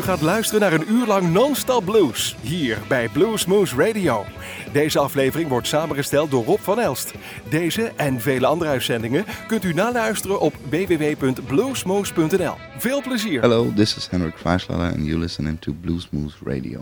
U gaat luisteren naar een uur lang non-stop blues hier bij Bluesmoose Radio. Deze aflevering wordt samengesteld door Rob van Elst. Deze en vele andere uitzendingen kunt u naluisteren op www.bluesmoose.nl. Veel plezier. Hello, this is Henrik Freislader and you're listening to Bluesmoose Radio.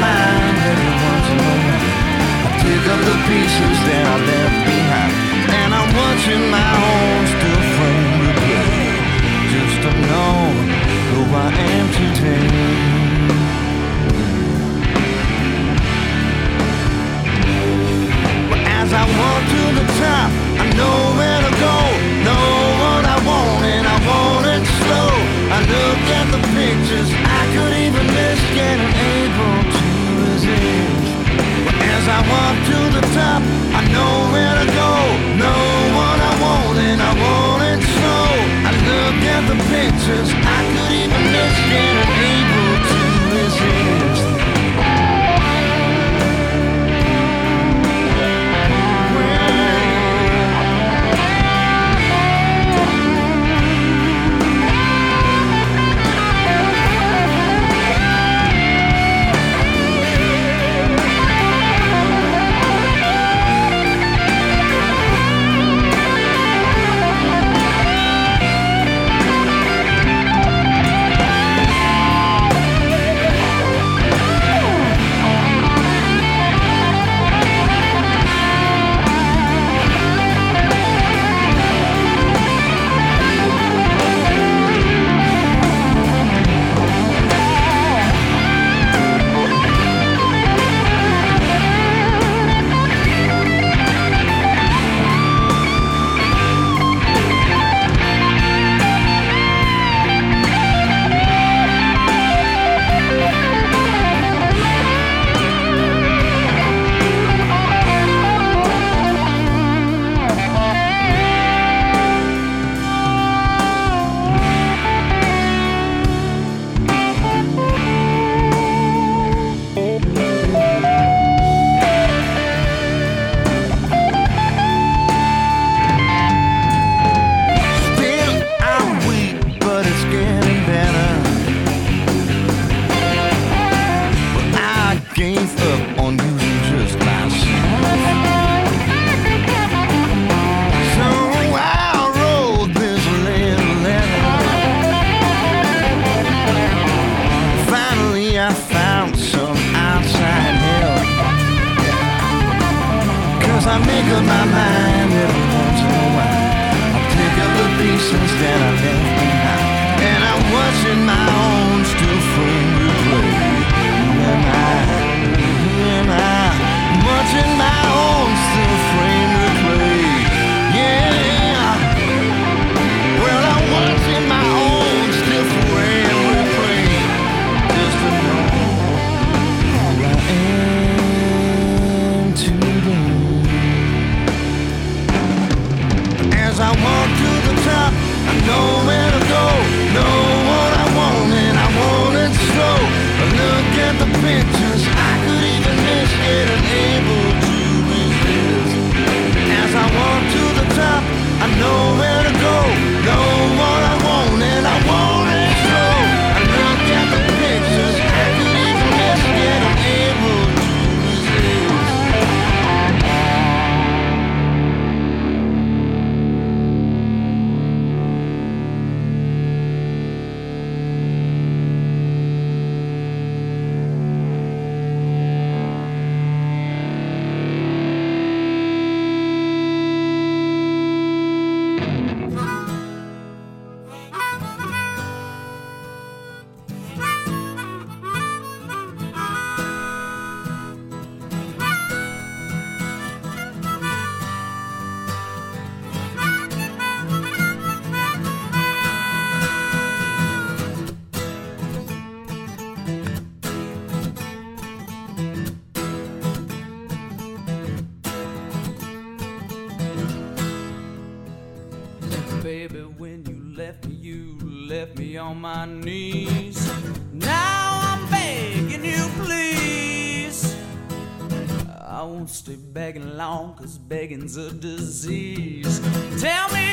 Mind every once in a while. I pick up the pieces that I left behind. And I'm watching my own still frame replay. Just to know who I am today. As I walk to the top, I know where to go, know what I want, and I want it slow. I look at the pictures I could even miss, getting able as I walk to the top, I know where to go, know what I want, and I want it slow. I look at the pictures I could even miss, getting my knees. Now I'm begging you, please. I won't stay begging long, cause begging's a disease. Tell me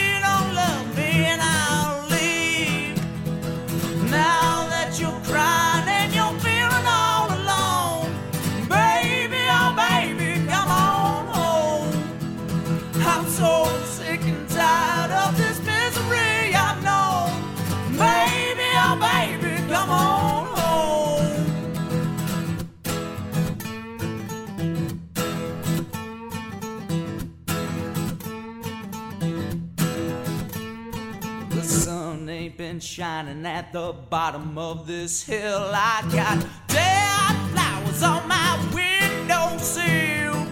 standing at the bottom of this hill. I got dead flowers on my windowsill.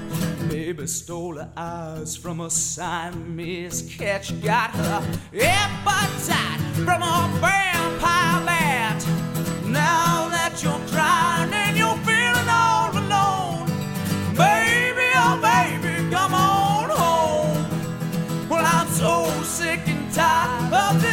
Baby stole her eyes from a sign. Miss Catch got her appetite from a vampire bat. Now that you're crying and you're feeling all alone. Baby, oh baby, come on home. Well, I'm so sick and tired of this.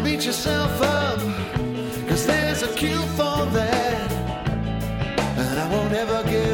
and beat yourself up, cause there's a cure for that. And I won't ever give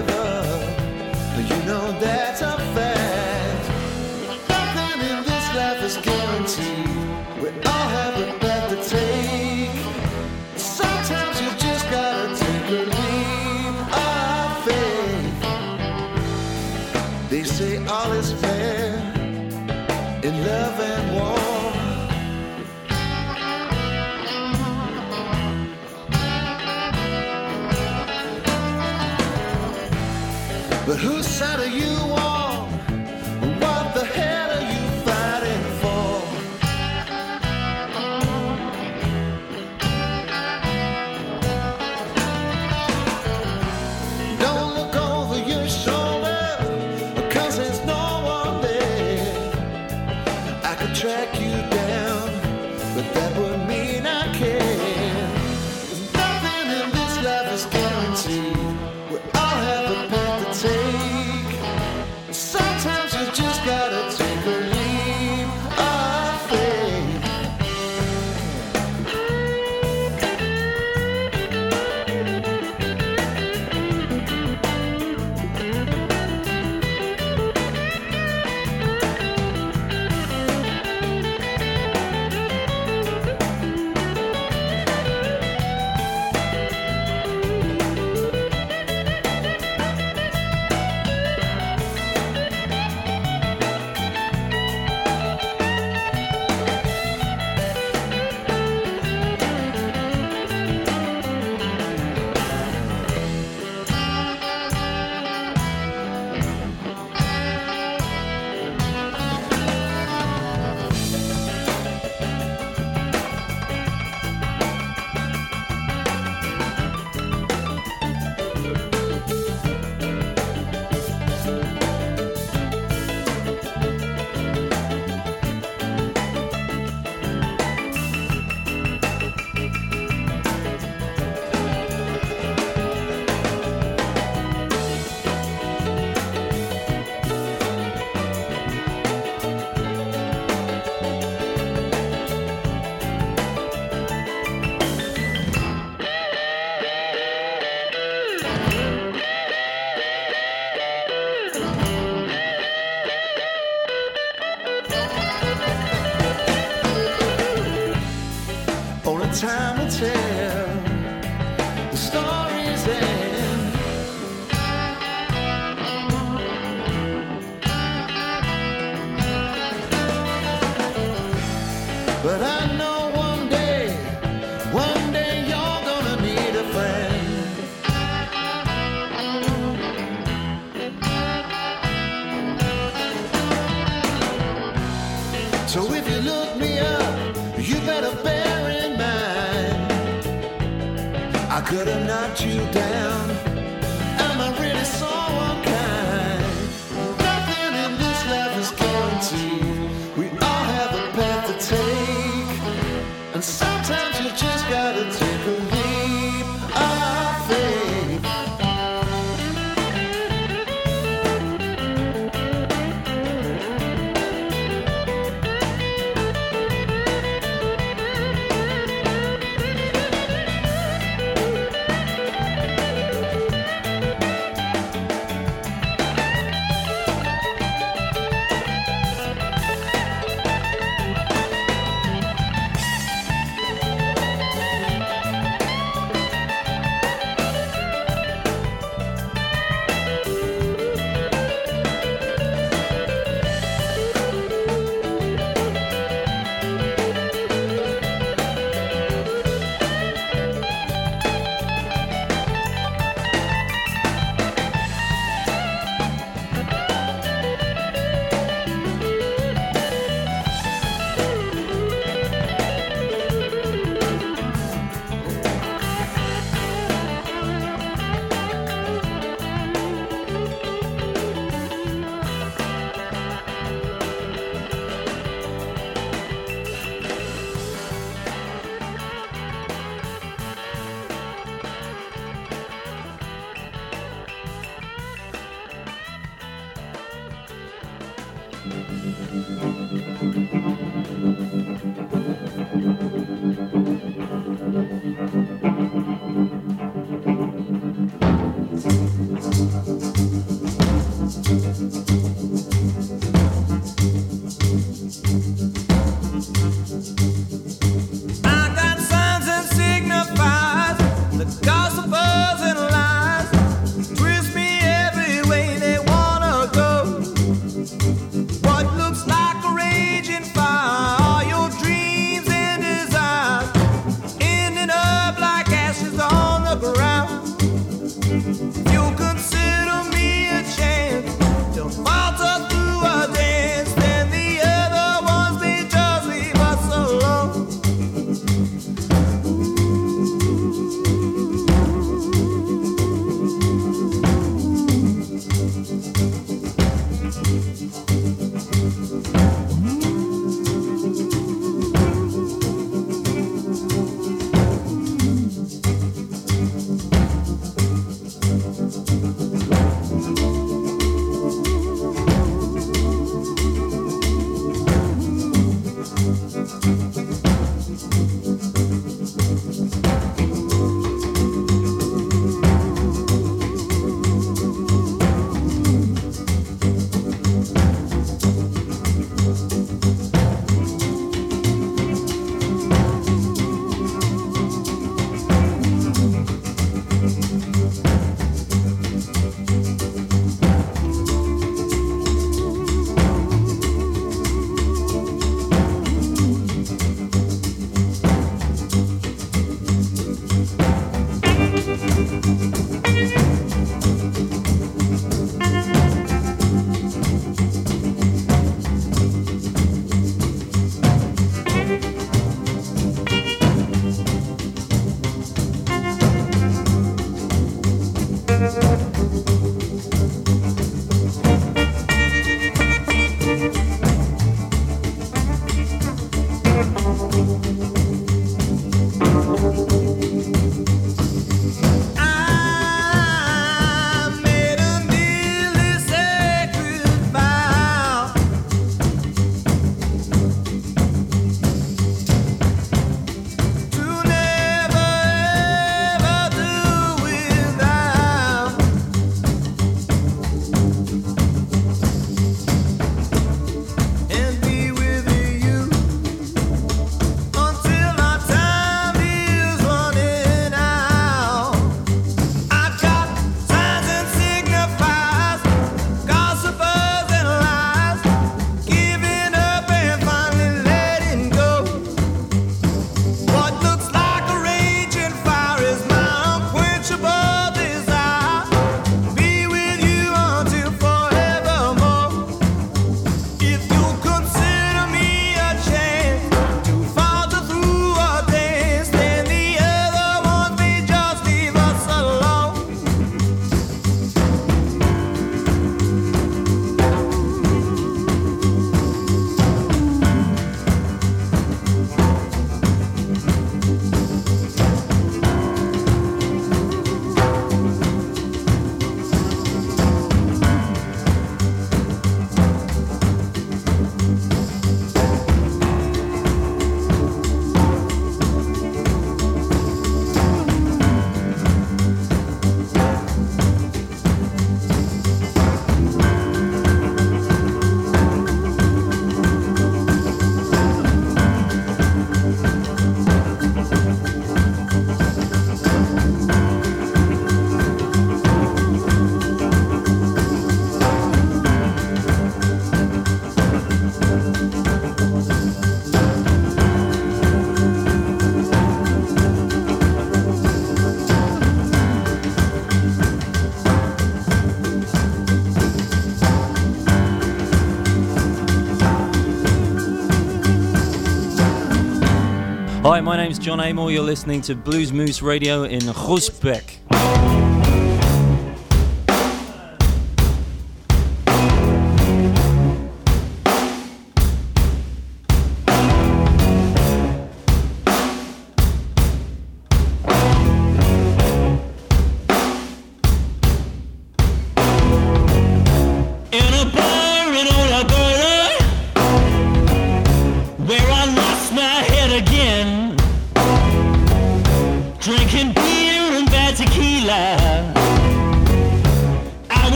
Hi, my name's Jon Amor. You're listening to Blues Moose Radio in Groesbeek.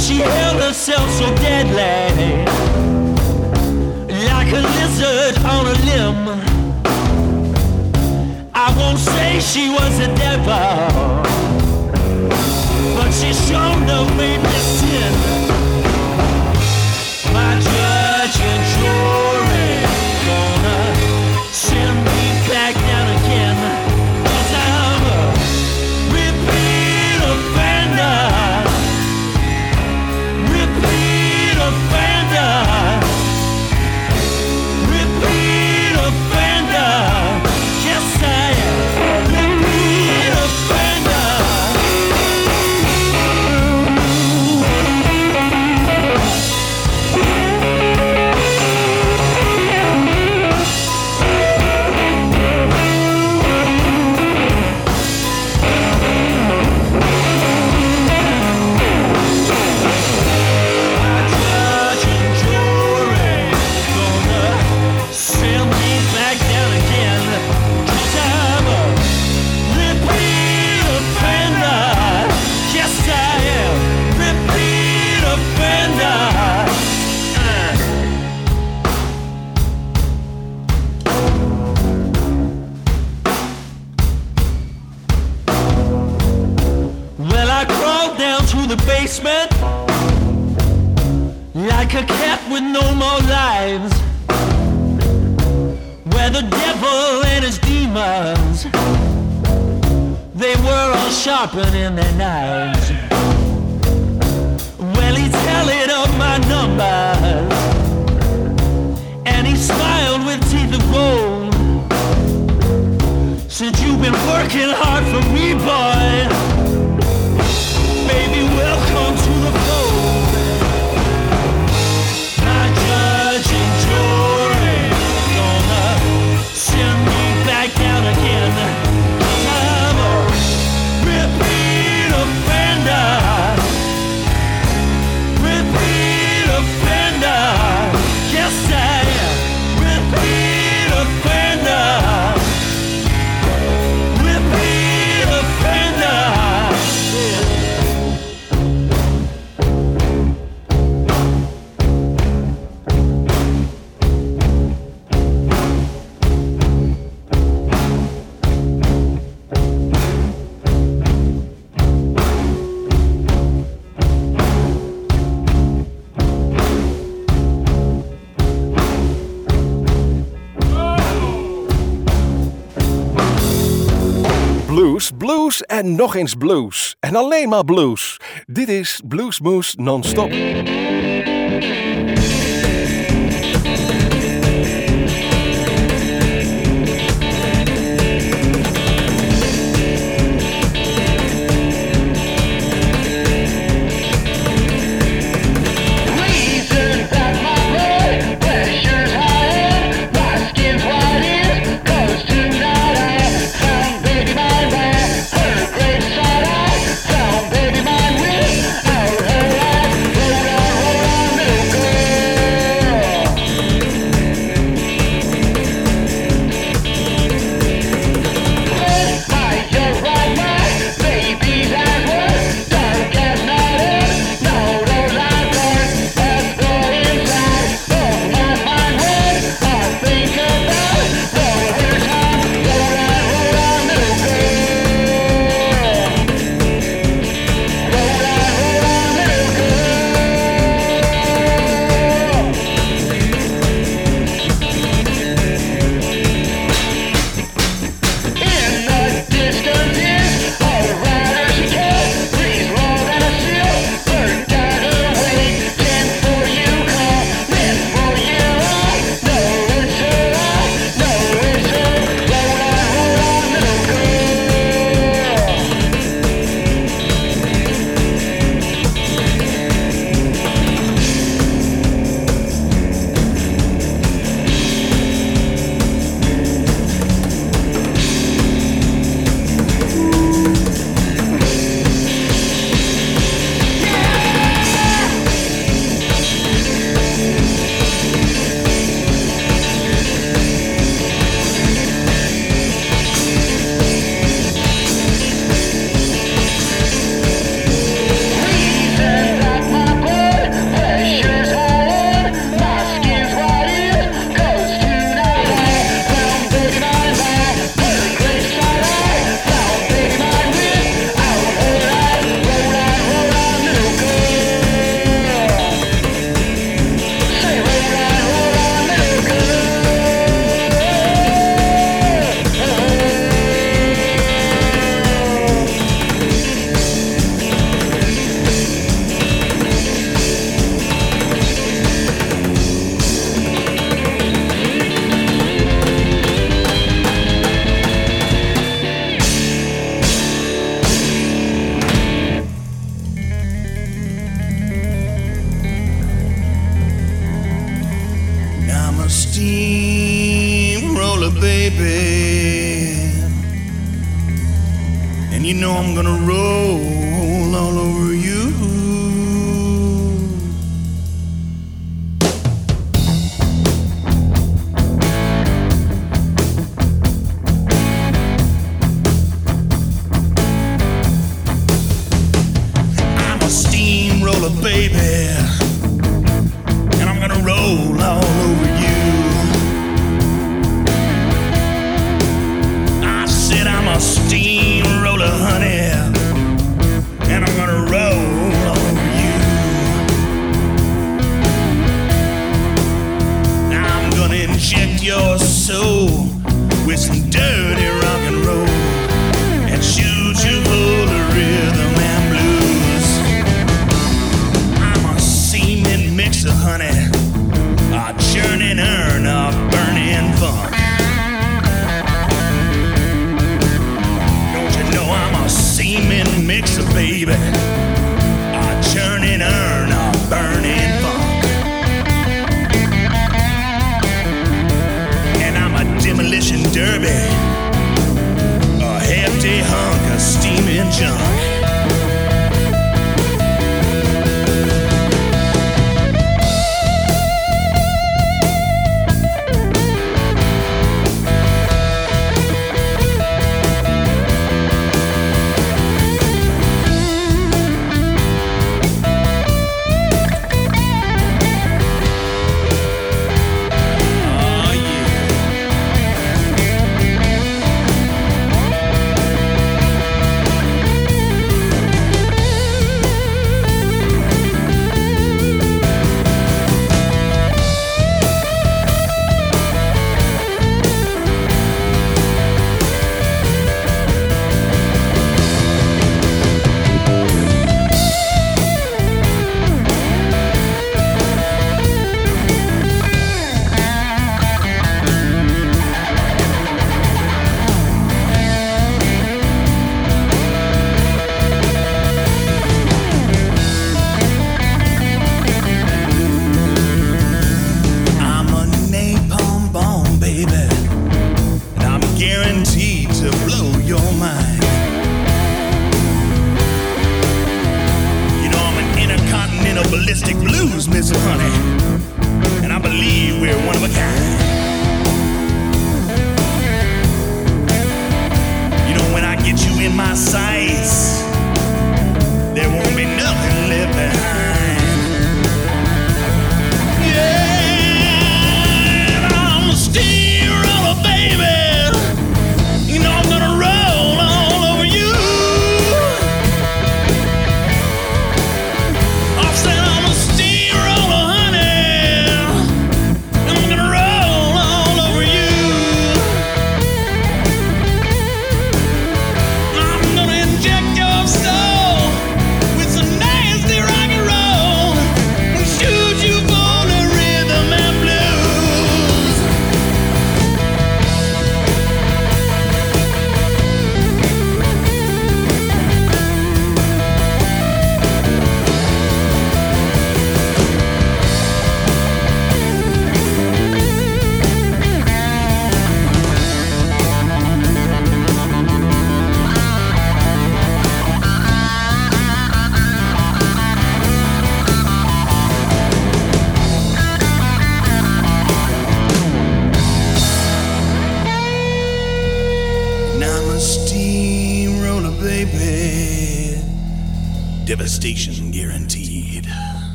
She held herself so deadly, like a lizard on a limb. I won't say she was a devil, but she showed no made more lives where the devil and his demons they were all sharpening their knives. Well, he's telling up my numbers and he smiled with teeth of gold. Since you've been working hard for me, boy. nog eens blues. En alleen maar blues. Dit is Bluesmoose Non-Stop.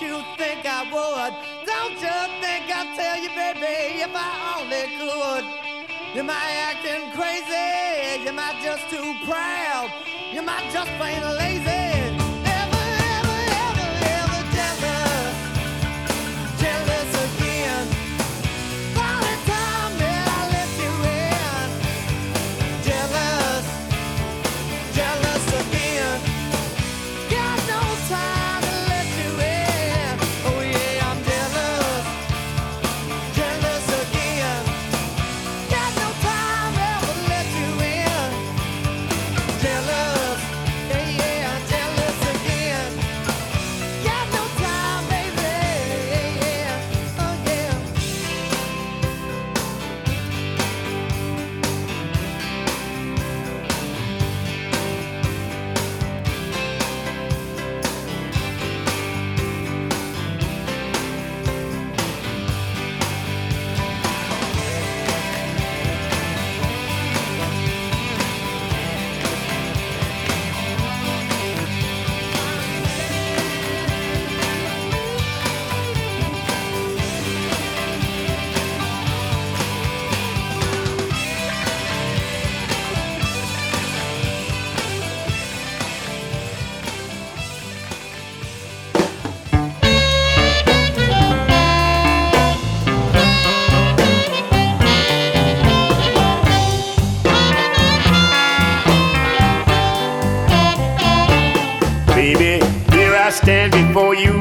You think I would? Don't you think I'd tell you, baby, if I only could? Am I acting crazy, you I just too proud, you might just plain lazy. stand before you.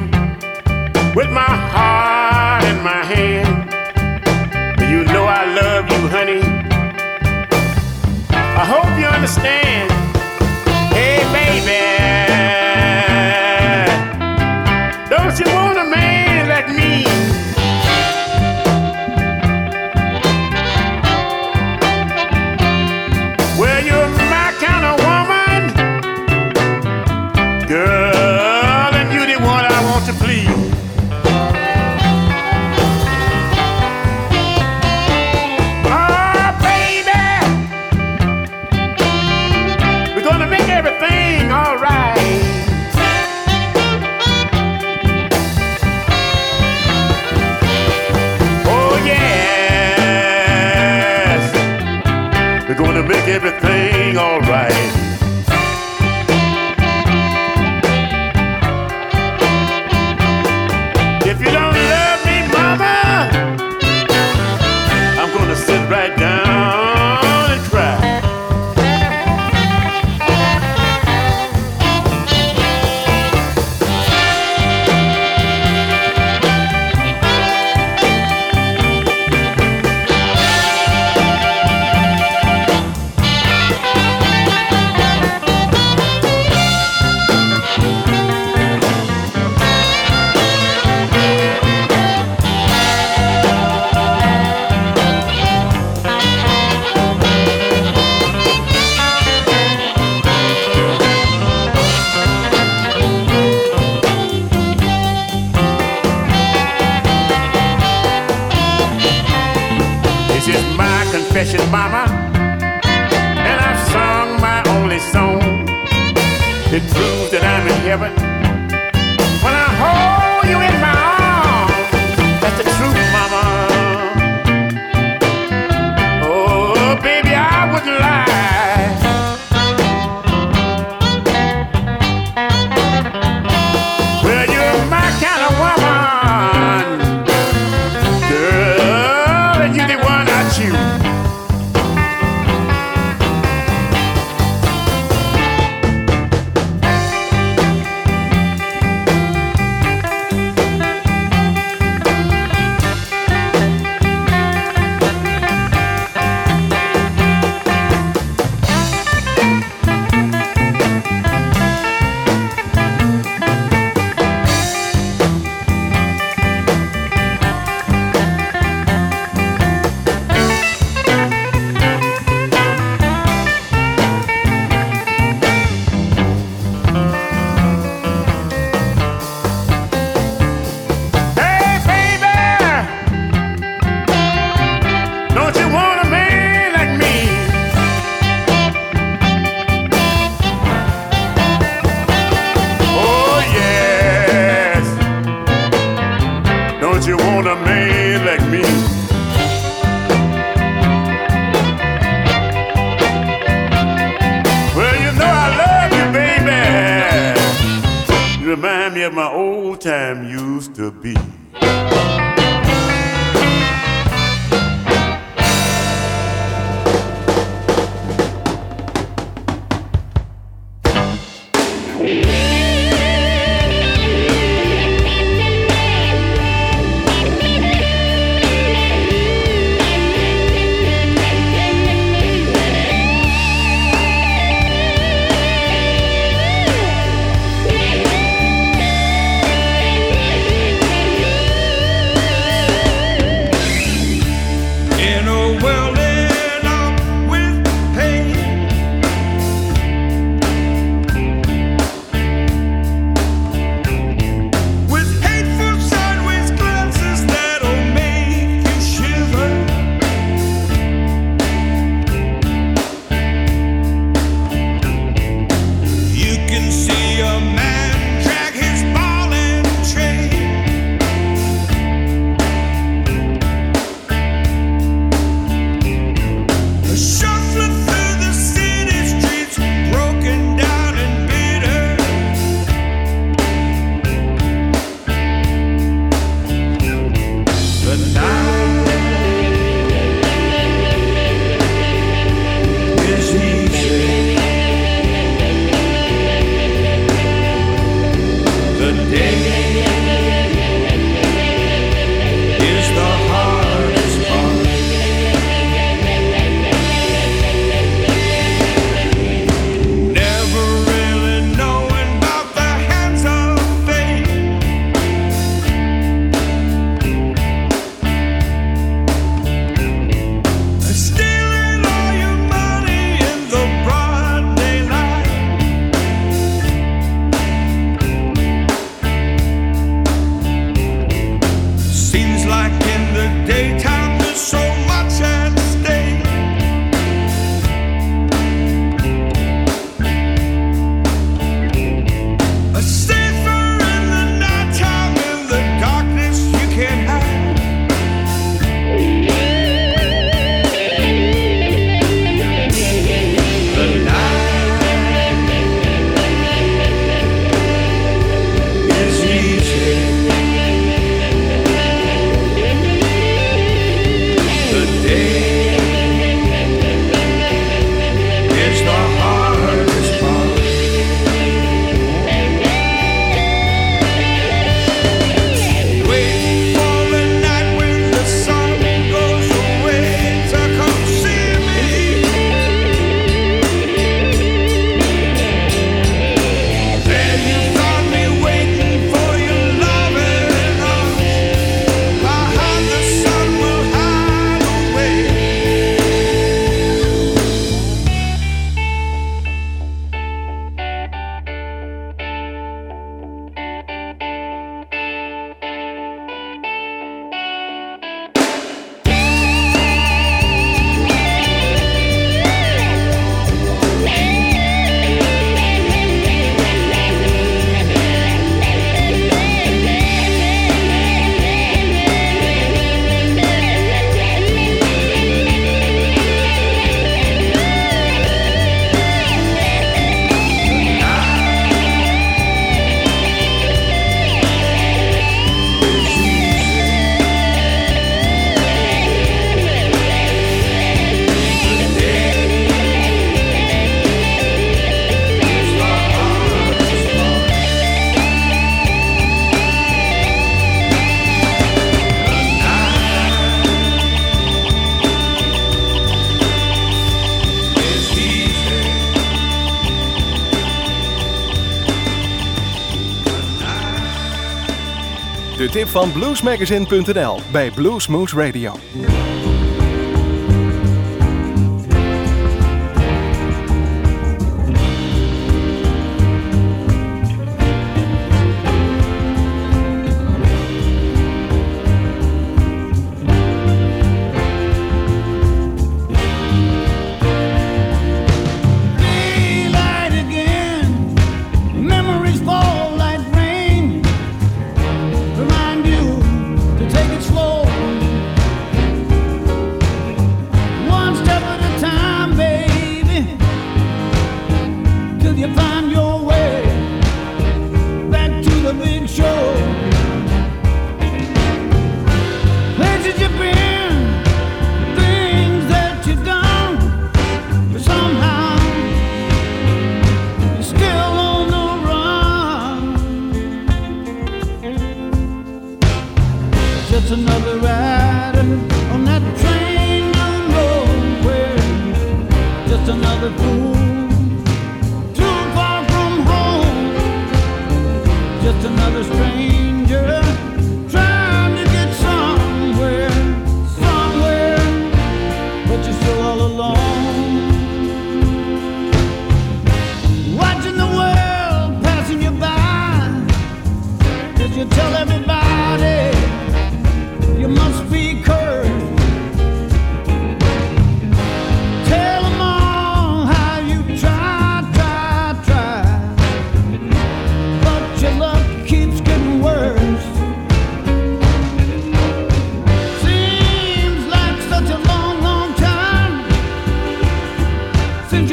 van bluesmagazine.nl bij Bluesmoose Radio.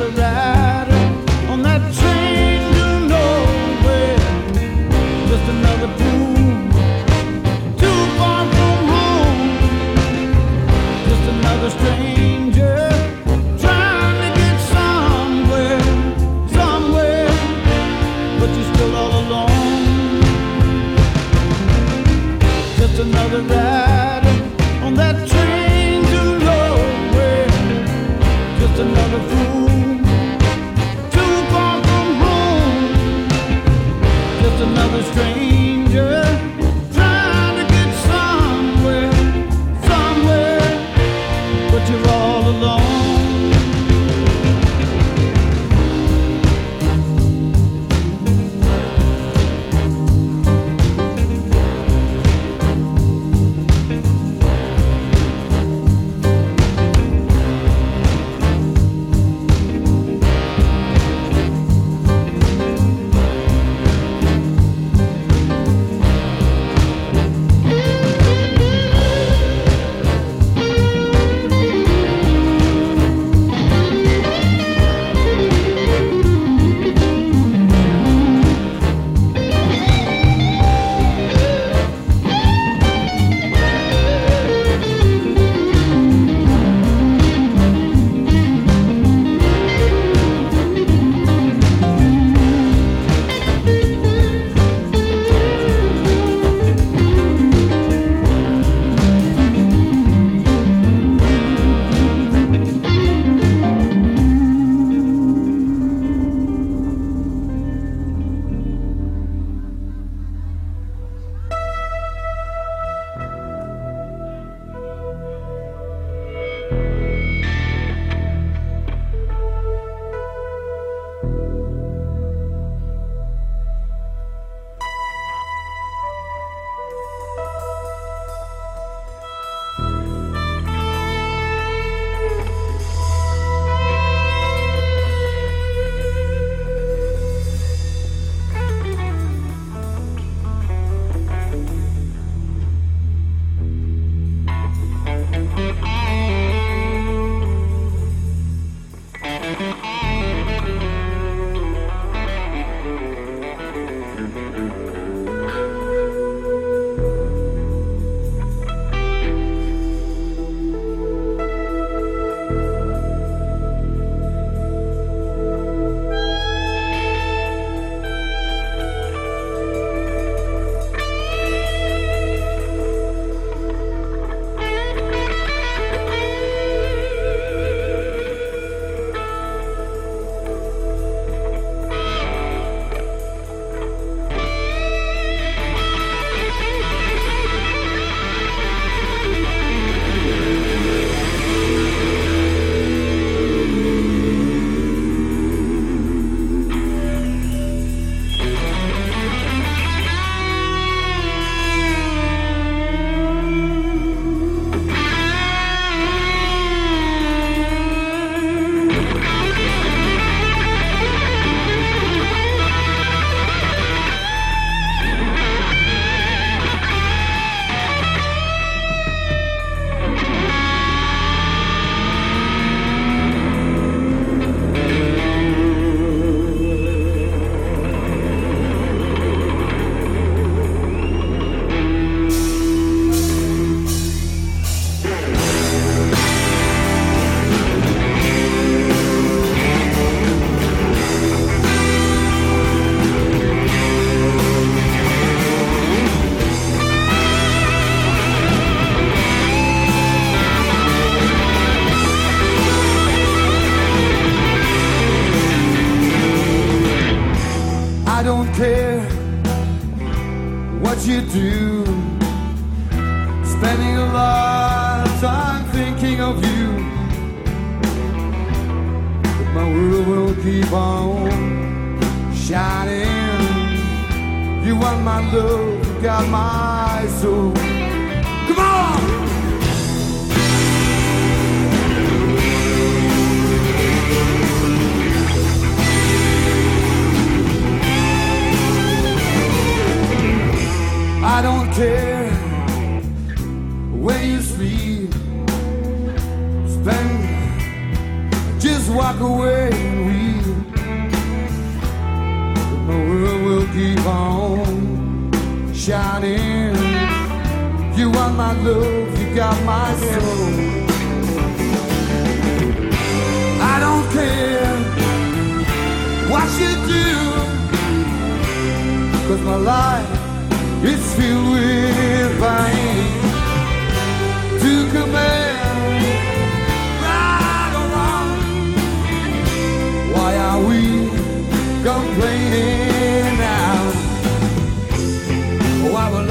around.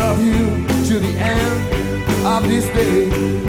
Love you to the end of this day.